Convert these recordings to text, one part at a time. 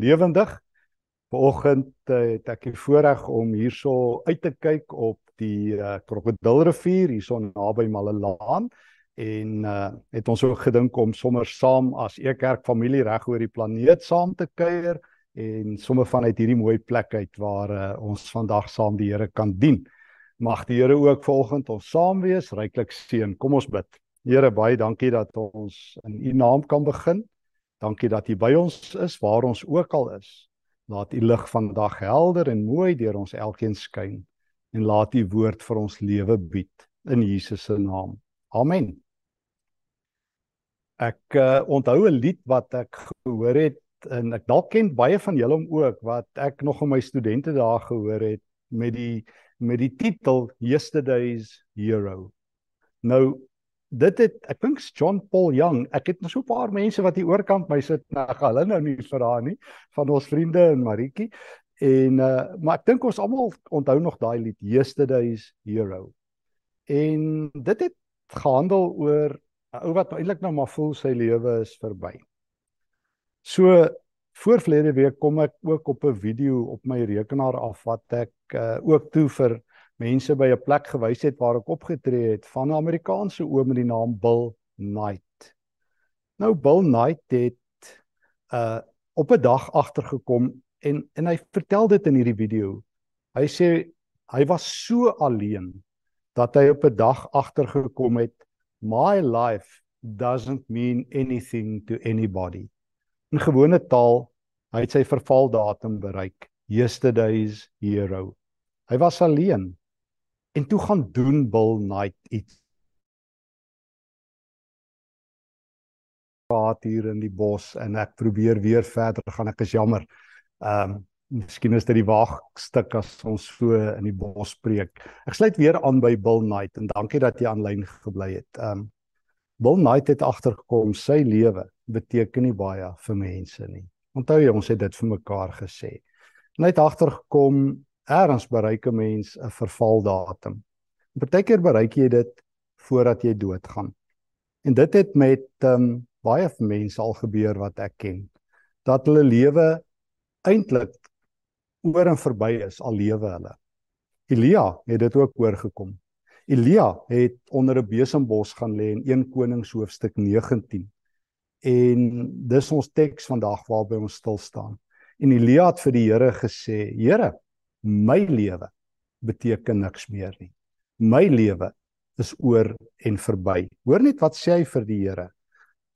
lewendig. Vanoggend uh, het ek die voorreg om hierso uit te kyk op die uh, Krokodilrivier hierso naby Malelaan en uh, het ons ook gedink om sommer saam as Ekerk familie reg oor die planeet saam te kuier en sommer vanuit hierdie mooi plek uit waar uh, ons vandag saam die Here kan dien. Mag die Here ook vanoggend ons saam wees, ryklik seën. Kom ons bid. Here, baie dankie dat ons in U naam kan begin. Dankie dat U by ons is waar ons ook al is. Laat U lig vandag helder en mooi deur ons elkeen skyn en laat U woord vir ons lewe bied in Jesus se naam. Amen. Ek uh, onthou 'n lied wat ek gehoor het en ek dalk ken baie van julle ook wat ek nog in my studente dae gehoor het met die met die titel Yesterday's Hero. Nou dit het ek dink John Paul Young. Ek het nou so 'n paar mense wat hier oorkant my sit. Nou hulle nou nie vra nie van ons vriende in Maritjie. En uh maar ek dink ons almal onthou nog daai lied Yesterday's Hero. En dit het gehandel oor 'n ou wat eintlik nou maar voel sy lewe is verby. So voor verlede week kom ek ook op 'n video op my rekenaar af wat ek uh ook toe vir mense by 'n plek gewys het waar ek opgetree het van 'n Amerikaanse oom met die naam Bill Knight. Nou Bill Knight het uh op 'n dag agtergekom en en hy vertel dit in hierdie video. Hy sê hy was so alleen dat hy op 'n dag agtergekom het my life doesn't mean anything to anybody. In gewone taal, hy het sy vervaldatum bereik. Yesterday's hero. Hy was alleen. En toe gaan doen Bill Knight iets. Paat hier in die bos en ek probeer weer verder gaan. Ek is jammer. Ehm um, miskien is dit die waagstuk as ons so in die bos preek. Ek sluit weer aan by Bill Knight en dankie dat jy aanlyn gebly het. Ehm um, Bill Knight het agtergekom sy lewe beteken nie baie vir mense nie. Onthou jy ons het dit vir mekaar gesê. Hy het agtergekom Eerens bereik 'n mens 'n vervaldatum. Partykeer bereik jy dit voordat jy doodgaan. En dit het met um, baie mense al gebeur wat ek ken. Dat hulle lewe eintlik oor en verby is al lewe hulle. Elia het dit ook oorgekom. Elia het onder 'n besembos gaan lê in 1 Konings hoofstuk 19. En dis ons teks vandag waarby ons stil staan. En Elia het vir die Here gesê: "Here, my lewe beteken niks meer nie. My lewe is oor en verby. Hoor net wat sê hy vir die Here.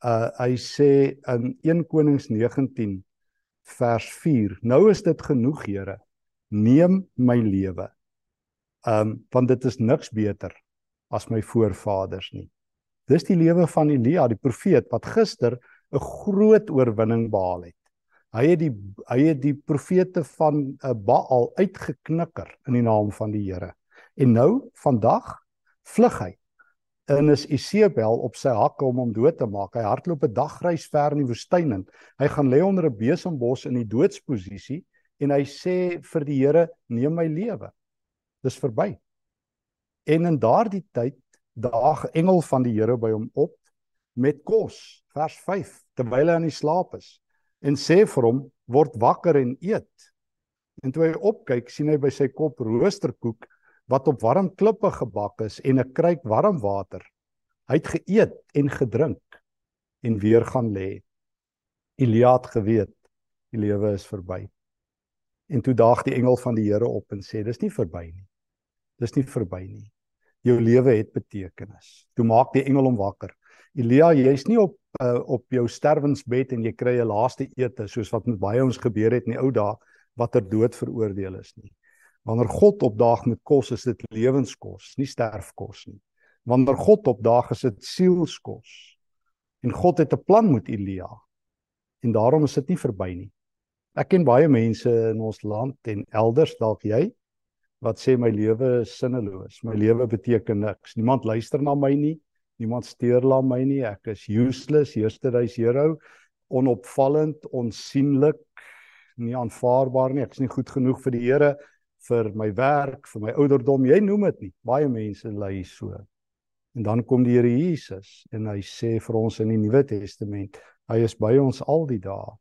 Uh hy sê in 1 Konings 19 vers 4: Nou is dit genoeg, Here. Neem my lewe. Um want dit is niks beter as my voorvaders nie. Dis die lewe van Elia, die profeet wat gister 'n groot oorwinning behaal het. Hy het die hy het die profete van uh, Baal uitgeknikker in die naam van die Here. En nou vandag vlug hy en is Isebel op sy hakke om hom dood te maak. Hy hardloop 'n dagreis ver in die woestyn in. Hy gaan lê onder 'n besembos in die doodsposisie en hy sê vir die Here: "Neem my lewe." Dis verby. En in daardie tyd daag engel van die Here by hom op met kos, vers 5, terwyl hy aan die slaap is en sê vir hom word wakker en eet. En toe hy opkyk, sien hy by sy kop roosterkoek wat op warm klippe gebak is en 'n kruik warm water. Hy het geëet en gedrink en weer gaan lê. Elia het geweet die lewe is verby. En toe daag die engel van die Here op en sê dis nie verby nie. Dis nie verby nie. Jou lewe het betekenis. Toe maak die engel hom wakker. Elia, jy's nie op uh, op jou sterwensbed en jy kry 'n laaste ete soos wat met baie ons gebeur het in die ou dae watter dood veroordeel is nie. Wanneer God opdaag met kos, is dit lewenskos, nie sterfkos nie. Wanneer God opdaag, is dit sielskos. En God het 'n plan met Elia. En daarom is dit nie verby nie. Ek ken baie mense in ons land en elders dalk jy wat sê my lewe is sinneloos. My lewe beteken niks. Niemand luister na my nie. Niemand steur la my nie. Ek is useless, yesterday's hero, onopvallend, onsienlik, nie aanvaarbaar nie. Ek is nie goed genoeg vir die Here vir my werk, vir my ouderdom. Jy noem dit nie. Baie mense lei so. En dan kom die Here Jesus en hy sê vir ons in die Nuwe Testament, hy is by ons al die dae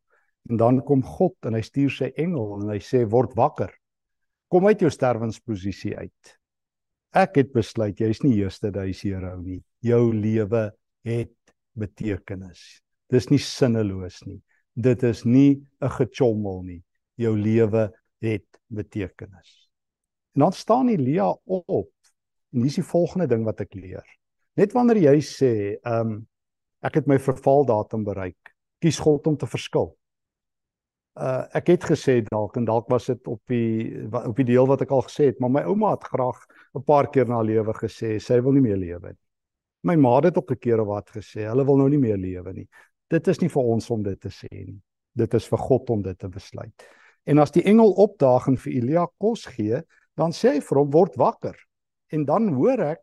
En dan kom God en hy stuur sy engel en hy sê word wakker. Kom uit jou sterwensposisie uit. Ek het besluit jy's nie eerste duis hierhou nie. Jou lewe het betekenis. Dis nie sinneloos nie. Dit is nie 'n gechommel nie. Jou lewe het betekenis. En dan staan Elia op. En dis die volgende ding wat ek leer. Net wanneer jy sê, ehm um, ek het my vervaldatum bereik, kies God om te verskil. Uh ek het gesê dalk en dalk was dit op die op die deel wat ek al gesê het, maar my ouma het graag 'n paar keer na lewe gesê sy wil nie meer lewe nie. My ma het ook 'n keer wat gesê hulle wil nou nie meer lewe nie. Dit is nie vir ons om dit te sê nie. Dit is vir God om dit te besluit. En as die engel opdaag en vir Elia kos gee, dan sê hy vir hom word wakker. En dan hoor ek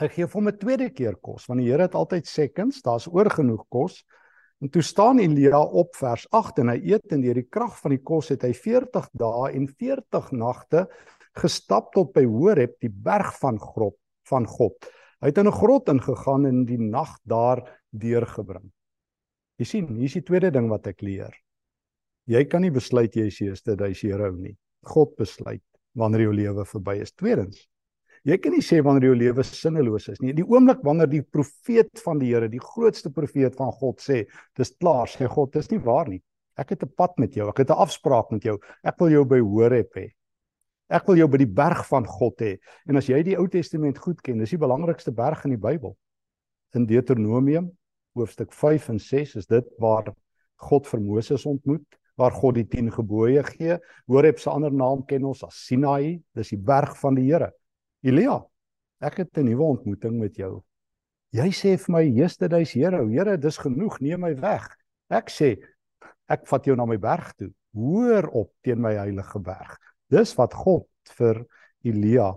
hy gee vir hom 'n tweede keer kos want die Here het altyd seconds, daar's oor genoeg kos. En toe staan Elia op vers 8 en hy eet en deur die krag van die kos het hy 40 dae en 40 nagte gestap tot by Horeb, die berg van grot van God. Hy het in 'n grot ingegaan en die nag daar deurgebring. Jy sien, hier is die tweede ding wat ek leer. Jy kan nie besluit jy is eerste duis hierhou nie. God besluit wanneer jou lewe verby is. Tweedens, jy kan nie sê wanneer jou lewe sinneloos is nie. Die oomblik wanneer die profeet van die Here, die grootste profeet van God sê, dis klaar, sê God, dis nie waar nie. Ek het 'n pad met jou. Ek het 'n afspraak met jou. Ek wil jou by Horeb hê. Ek wil jou by die berg van God hê. En as jy die Ou Testament goed ken, dis die belangrikste berg in die Bybel. In Deuteronomium hoofstuk 5 en 6 is dit waar God vir Moses ontmoet, waar God die 10 gebooie gee. Horeb se ander naam ken ons as Sinai, dis die berg van die Here. Elia, ek het 'n nuwe ontmoeting met jou. Jy sê vir my, "Eerste duis Here, Here, dis genoeg, neem my weg." Ek sê, "Ek vat jou na my berg toe, hoër op teen my heilige berg." Dis wat God vir Elia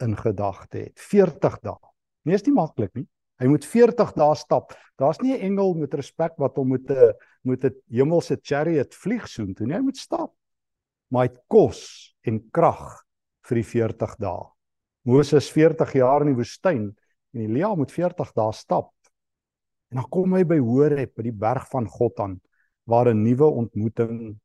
in gedagte het. 40 dae. Nie is nie maklik nie. Hy moet 40 dae stap. Daar's nie 'n engel met respek wat hom met 'n met 'n hemelse chariot vlieg soen toe nie. Hy moet stap. Maar hy het kos en krag vir die 40 dae. Moses 40 jaar in die woestyn en Elia moet 40 dae stap. En dan kom hy by Horeb, by die berg van God aan waar 'n nuwe ontmoeting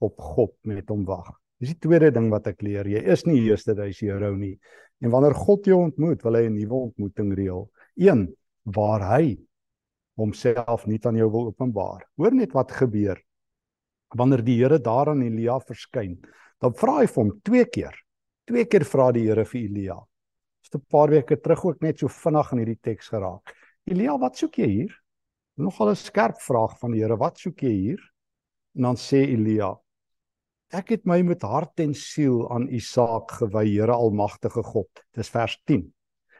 op God met hom wag. Dis die tweede ding wat ek leer. Jy is nie eerste duis hierhou nie. En wanneer God jou ontmoet, wil hy 'n nuwe ontmoeting reël. Een waar hy homself nie aan jou wil openbaar. Hoor net wat gebeur. Wanneer die Here daar aan Elia verskyn, dan vra hy vir hom twee keer. Twee keer vra die Here vir Elia. Dis 'n paar weke terug ook net so vinnig in hierdie teks geraak. Elia, wat soek jy hier? Nogal 'n skerp vraag van die Here. Wat soek jy hier? En dan sê Elia, Ek het my met hart en siel aan U saak gewy, Here Almagtige God. Dis vers 10.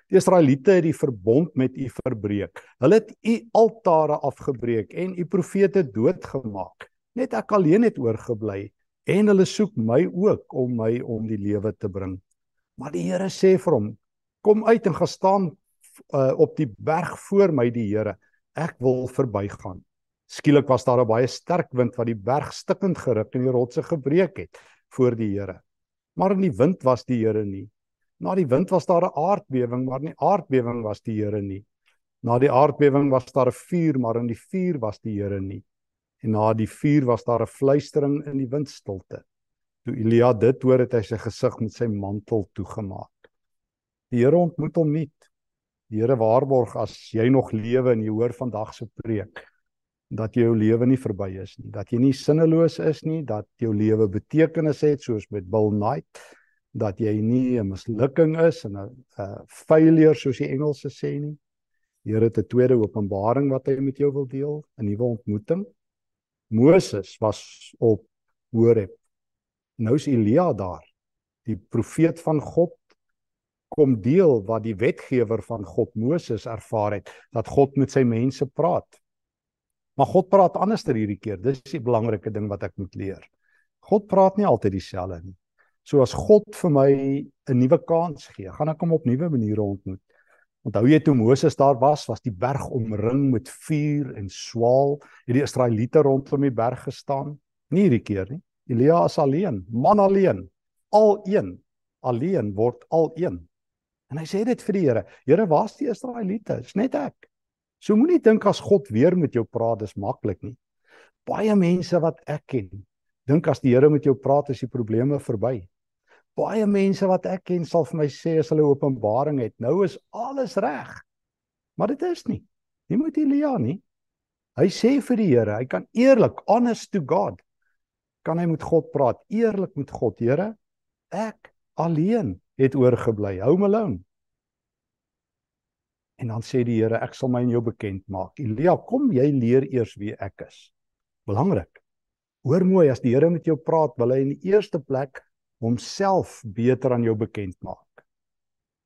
Die Israeliete het die verbond met U verbreek. Hulle het U altare afgebreek en U profete doodgemaak. Net ek alleen het oorgebly en hulle soek my ook om my om die lewe te bring. Maar die Here sê vir hom: "Kom uit en gaan staan uh, op die berg voor my, die Here. Ek wil verbygaan." Skielik was daar 'n baie sterk wind wat die berg stikkend geruk en die rotse gebreek het voor die Here. Maar in die wind was die Here nie. Na die wind was daar 'n aardbewing, maar in die aardbewing was die Here nie. Na die aardbewing was daar 'n vuur, maar in die vuur was die Here nie. En na die vuur was daar 'n fluistering in die windstilte. Toe Elia dit hoor, het hy sy gesig met sy mantel toegemaak. Die Here ontmoet hom nie. Die Here waarborg as jy nog lewe en jy hoor vandag se preek, dat jou lewe nie verby is nie, dat jy nie sinneloos is nie, dat jou lewe betekenis het soos met Bill Knight, dat jy nie 'n mislukking is en 'n 'n failure soos die Engelse sê nie. Die Here het 'n tweede openbaring wat hy met jou wil deel, 'n nuwe ontmoeting. Moses was op Horeb. Nou is Elia daar. Die profeet van God kom deel wat die wetgewer van God Moses ervaar het, dat God met sy mense praat. Maar God praat anders ter hierdie keer. Dis die belangrike ding wat ek moet leer. God praat nie altyd dieselfde nie. So as God vir my 'n nuwe kans gee, gaan ek hom op nuwe maniere ontmoet. Onthou jy toe Moses daar was, was die berg omring met vuur en swaal, het die Israeliete rondom die berg gestaan. Nie hierdie keer nie. Elia is alleen, man alleen, al een, alleen word al een. En hy sê dit vir die Here: "Here, waar's die Israeliete? Dis net ek." So moenie dink as God weer met jou praat dis maklik nie. Baie mense wat ek ken, dink as die Here met jou praat is die probleme verby. Baie mense wat ek ken sal vir my sê as hulle openbaring het, nou is alles reg. Maar dit is nie. Nie moet Elia nie. Hy sê vir die Here, hy kan eerlik, honest to God, kan hy met God praat, eerlik met God, Here, ek alleen het oorgebly. Hou my alone. En dan sê die Here, ek sal my aan jou bekend maak. Elia, kom jy leer eers wie ek is. Belangrik. Hoor mooi, as die Here met jou praat, wil hy in die eerste plek homself beter aan jou bekend maak.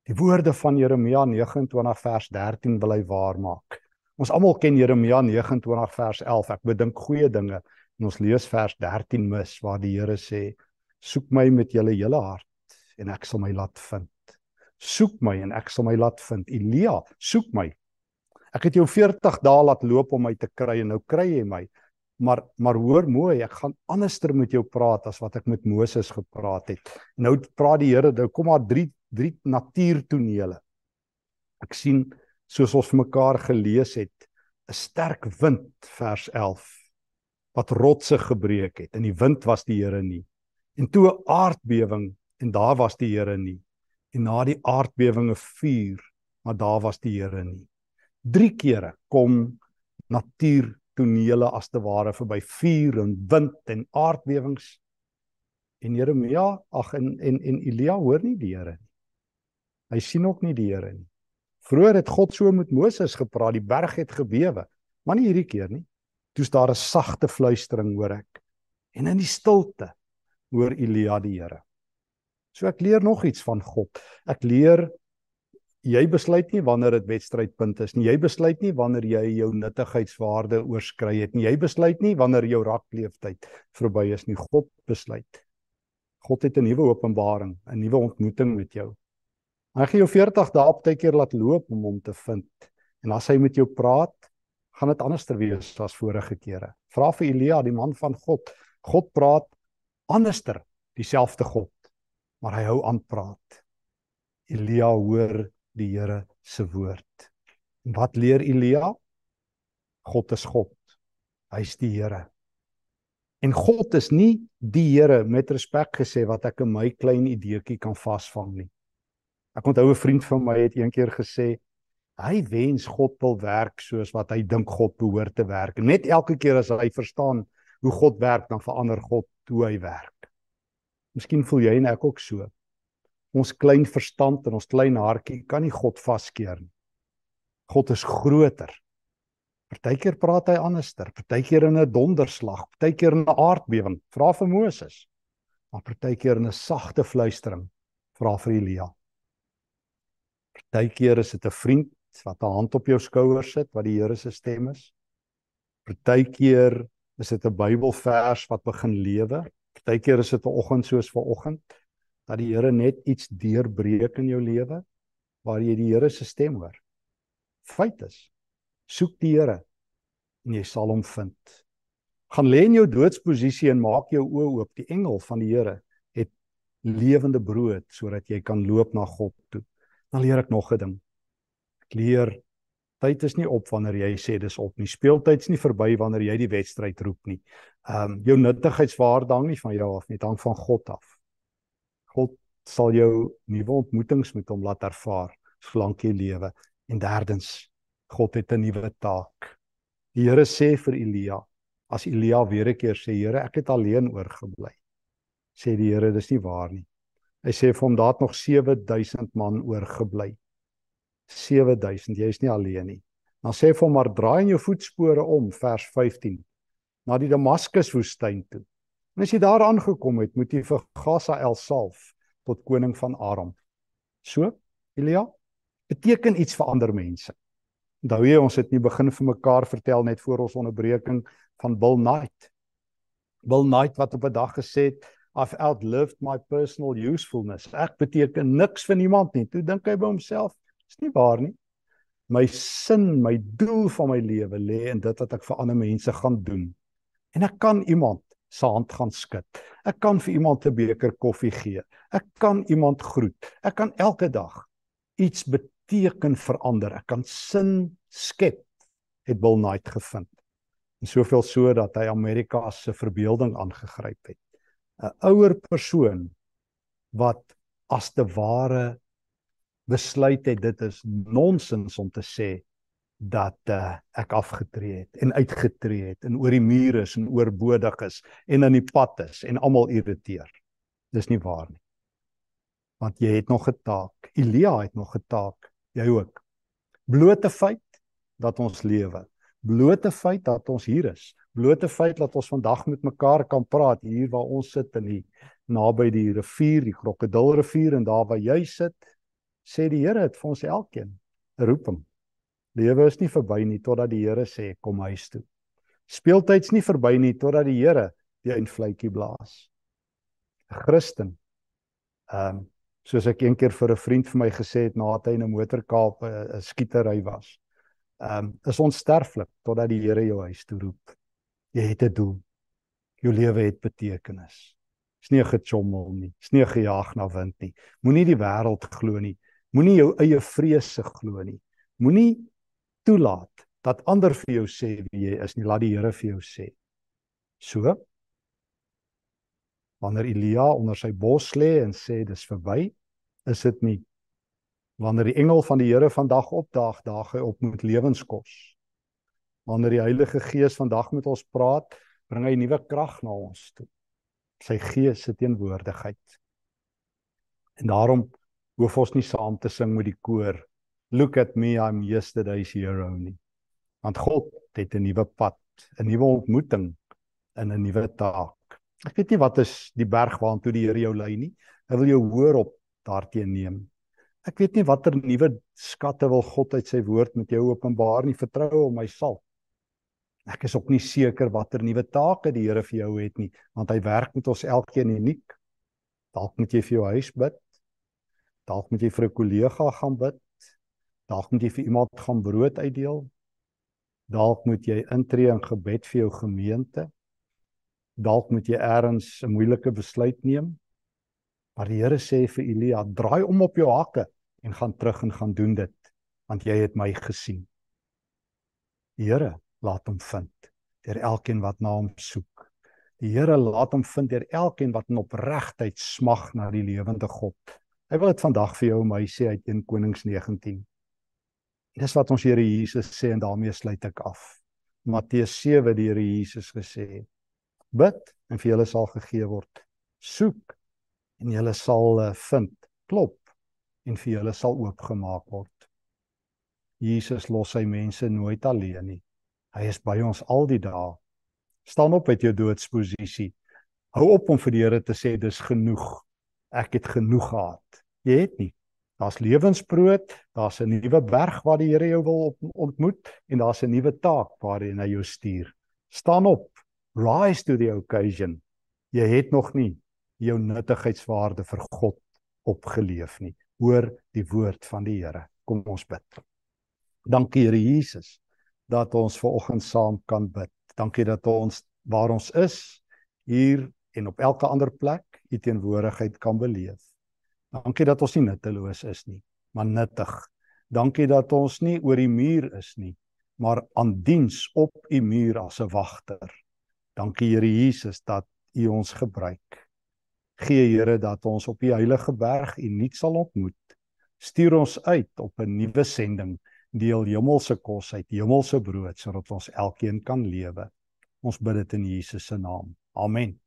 Die woorde van Jeremia 29 vers 13 wil hy waar maak. Ons almal ken Jeremia 29 vers 11. Ek bedink goeie dinge en ons lees vers 13 mis waar die Here sê: "Soek my met julle hele hart en ek sal my laat vind. Soek my en ek sal my laat vind." Elia, soek my. Ek het jou 40 dae laat loop om my te kry en nou kry jy my. Maar maar hoor mooi, ek gaan anderster met jou praat as wat ek met Moses gepraat het. Nou praat die Here, nou kom maar drie drie natuurtonele. Ek sien soos ons mekaar gelees het, 'n sterk wind vers 11 wat rotse gebreek het en die wind was die Here nie. En toe 'n aardbewing en daar was die Here nie. En na die aardbewing 'n vuur, maar daar was die Here nie. Drie kere kom natuur tonele as te ware verby vuur en wind en aardbewings. En Jeremia, ag en en en Elia hoor nie die Here nie. Hy sien ook nie die Here nie. Vroeger het God so met Moses gepraat, die berg het gebewe, maar nie hierdie keer nie. Toe's daar 'n sagte fluistering hoor ek. En in die stilte hoor Elia die Here. So ek leer nog iets van God. Ek leer jy besluit nie wanneer dit wedstrydpunt is nie. Jy besluit nie wanneer jy jou nuttigheidswaarde oorskry het nie. Jy besluit nie wanneer jou rakleeftyd verby is nie. God besluit. God het 'n nuwe openbaring, 'n nuwe ontmoeting met jou. Hy gee jou 40 dae op tyd keer laat loop om hom te vind. En as hy met jou praat, gaan dit anderster wees as vorige kere. Vra vir Elia, die man van God. God praat anderster, dieselfde God, maar hy hou aan praat. Elia hoor die Here se woord. En wat leer Elia? God is God. Hy's die Here. En God is nie die Here met respek gesê wat ek in my klein ideetjie kan vasvang nie. Ek onthou 'n vriend van my het eendag gesê hy wens God wil werk soos wat hy dink God behoort te werk. Net elke keer as hy verstaan hoe God werk, dan verander God hoe hy werk. Miskien voel jy en ek ook so ons klein verstand en ons klein hartjie kan nie God vaskeer nie. God is groter. Partykeer praat hy anderster, partykeer in 'n donderslag, partykeer in 'n aardbewing, vra vir Moses. Maar partykeer in 'n sagte fluistering, vra vir Elia. Partykeer is dit 'n vriend wat 'n hand op jou skouer sit wat die Here se stem is. Partykeer is dit 'n Bybelvers wat begin lewe. Partykeer is dit 'n oggend soos vanoggend dat die Here net iets deurbreek in jou lewe waar jy die Here se stem hoor. Feit is, soek die Here en jy sal hom vind. Gaan lê in jou doodsposisie en maak jou oë oop. Die engel van die Here het lewende brood sodat jy kan loop na God toe. Dan leer ek nog 'n ding. Ek leer tyd is nie op wanneer jy sê dis op nie. Speeltyd's nie verby wanneer jy die wedstryd roep nie. Ehm um, jou nuttigheidswaarde hang nie van jou af nie, dit hang van God af. God sal jou nuwe ontmoetings met hom laat ervaar solank jy lewe. En derdens, God het 'n nuwe taak. Die Here sê vir Elia, as Elia weer 'n keer sê, Here, ek het alleen oorgebly. Sê die Here, dis nie waar nie. Hy sê vir hom, daar het nog 7000 man oorgebly. 7000, jy is nie alleen nie. Dan sê vir hom, maar draai in jou voetspore om, vers 15, na die Damaskus woestyn toe. En as jy daar aangekom het, moet jy vir Gasael salf tot koning van Aram. So, Elia, beteken iets vir ander mense. Onthou jy ons het nie begin vir mekaar vertel net voor ons onderbreking van Bill Knight. Bill Knight wat op 'n dag gesê het I've outlived my personal usefulness. Ek beteken niks vir niemand nie. Toe dink hy by homself, is nie waar nie. My sin, my doel van my lewe lê in dit wat ek vir ander mense gaan doen. En ek kan iemand se hand gaan skud. Ek kan vir iemand 'n beker koffie gee. Ek kan iemand groet. Ek kan elke dag iets beteken vir ander. Ek kan sin skep, het Bill Knight gevind. En soveel so dat hy Amerika se verbeelding aangegryp het. 'n Ouer persoon wat as te ware besluit het dit is nonsens om te sê dat uh, ek afgetree het en uitgetree het en oor die mure is en oorbodig is en in die pad is en almal irriteer. Dis nie waar nie. Want jy het nog 'n taak. Elia het nog 'n taak. Jy ook. Blote feit dat ons lewe. Blote feit dat ons hier is. Blote feit dat ons vandag met mekaar kan praat hier waar ons sit in die naby die rivier, die Krokodilrivier en daar waar jy sit, sê die Here het vir ons elkeen 'n roeping. Lewe is nie verby nie totdat die Here sê kom huis toe. Speeltyd's nie verby nie totdat die Here die eindfluitjie blaas. 'n Christen. Ehm um, soos ek eendag vir 'n vriend vir my gesê het nadat hy in 'n motorkaap 'n skietery was. Ehm um, is onsterflik totdat die Here jou huis toe roep. Jy het 'n doel. Jou lewe het betekenis. Dis nie 'n gechommel nie. Dis nie gejaag na wind nie. Moenie die wêreld glo nie. Moenie jou eie vrese glo nie. Moenie toelaat dat ander vir jou sê wie jy is nie. Laat die Here vir jou sê. So wanneer Elia onder sy bos lê en sê dis verby, is dit nie. Wanneer die engel van die Here vandag opdaag, daag hy op met lewenskos. Wanneer die Heilige Gees vandag met ons praat, bring hy nuwe krag na ons toe. Sy Gees se teenwoordigheid. En daarom hoef ons nie saam te sing met die koor Look at me I'm yesterday's hero nie. Want God het 'n nuwe pad, 'n nuwe ontmoeting in 'n nuwe taak. Ek weet nie wat is die berg waartoe die Here jou lei nie. Hy wil jou hoor op daarteen neem. Ek weet nie watter nuwe skatte wil God uit sy woord met jou openbaar nie. Vertrou hom, hy sal. Ek is ook nie seker watter nuwe take die Here vir jou het nie, want hy werk met ons elkeen uniek. Dalk moet jy vir jou huis bid. Dalk moet jy vir 'n kollega gaan bid. Dalk moet jy vir iemand gaan brood uitdeel. Dalk moet jy intree in gebed vir jou gemeente. Dalk moet jy eers 'n moeilike besluit neem. Maar die Here sê vir Elia, draai om op jou hakke en gaan terug en gaan doen dit, want jy het my gesien. Die Here laat hom vind deur elkeen wat na hom soek. Die Here laat hom vind deur elkeen wat in opregtheid smag na die lewende God. Hy wil dit vandag vir jou en my sê uit 1 Konings 19. Dis wat ons Here Jesus sê en daarmee sluit ek af. Matteus 7 die Here Jesus gesê: Bid en vir julle sal gegee word. Soek en julle sal eh, vind. Klop en vir julle sal oopgemaak word. Jesus los sy mense nooit alleen nie. Hy is by ons al die dae. Staan op uit jou doodsposisie. Hou op om vir die Here te sê dis genoeg ek het genoeg gehad. Jy het nie. Daar's lewensbrood, daar's 'n nuwe berg waar die Here jou wil ontmoet en daar's 'n nuwe taak waarheen hy jou stuur. Staan op. Rise to the occasion. Jy het nog nie jou nuttigheidswaarde vir God opgeleef nie. Hoor die woord van die Here. Kom ons bid. Dankie Here Jesus dat ons ver oggend saam kan bid. Dankie dat ons waar ons is hier en op elke ander plek u teenwoordigheid kan beleef. Dankie dat ons nie nutteloos is nie, maar nuttig. Dankie dat ons nie oor die muur is nie, maar aan diens op u muur as 'n wagter. Dankie Here Jesus dat u ons gebruik. Gee Here dat ons op die heilige berg u nuut sal ontmoet. Stuur ons uit op 'n nuwe sending, deel hemelse kos uit, hemelse brood sodat ons elkeen kan lewe. Ons bid dit in Jesus se naam. Amen.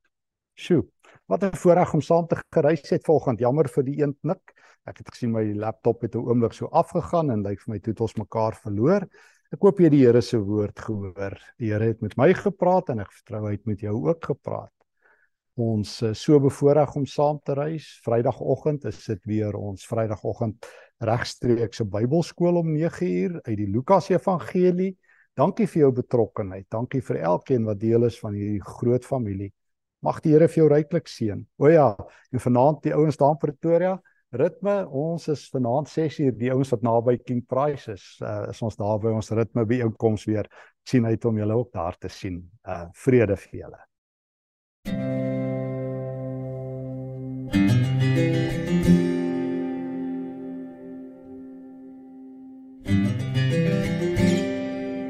Sjoe. Wat 'n voorreg om saam te gereis het vanoggend. Jammer vir die een knik. Ek het gesien my laptop het 'n oomblik so afgegaan en lyk vir my toe het ons mekaar verloor. Ek hoop jy die Here se woord gehoor. Die Here het met my gepraat en ek vertrou hy het met jou ook gepraat. Ons is so bevoorreg om saam te reis. Vrydagoggend is dit weer ons Vrydagoggend regstreekse Bybelskool om 9uur uit die Lukas Evangelie. Dankie vir jou betrokkeheid. Dankie vir elkeen wat deel is van hierdie groot familie. Mag die Here vir jou ryklik seën. O ja, en vanaand die ouens daar in Pretoria, ritme, ons is vanaand 6uur die ouens wat naby King Price is, uh, is ons daar by ons ritme by inkoms weer. Ek sien uit om julle ook daar te sien. Uh vrede vir julle.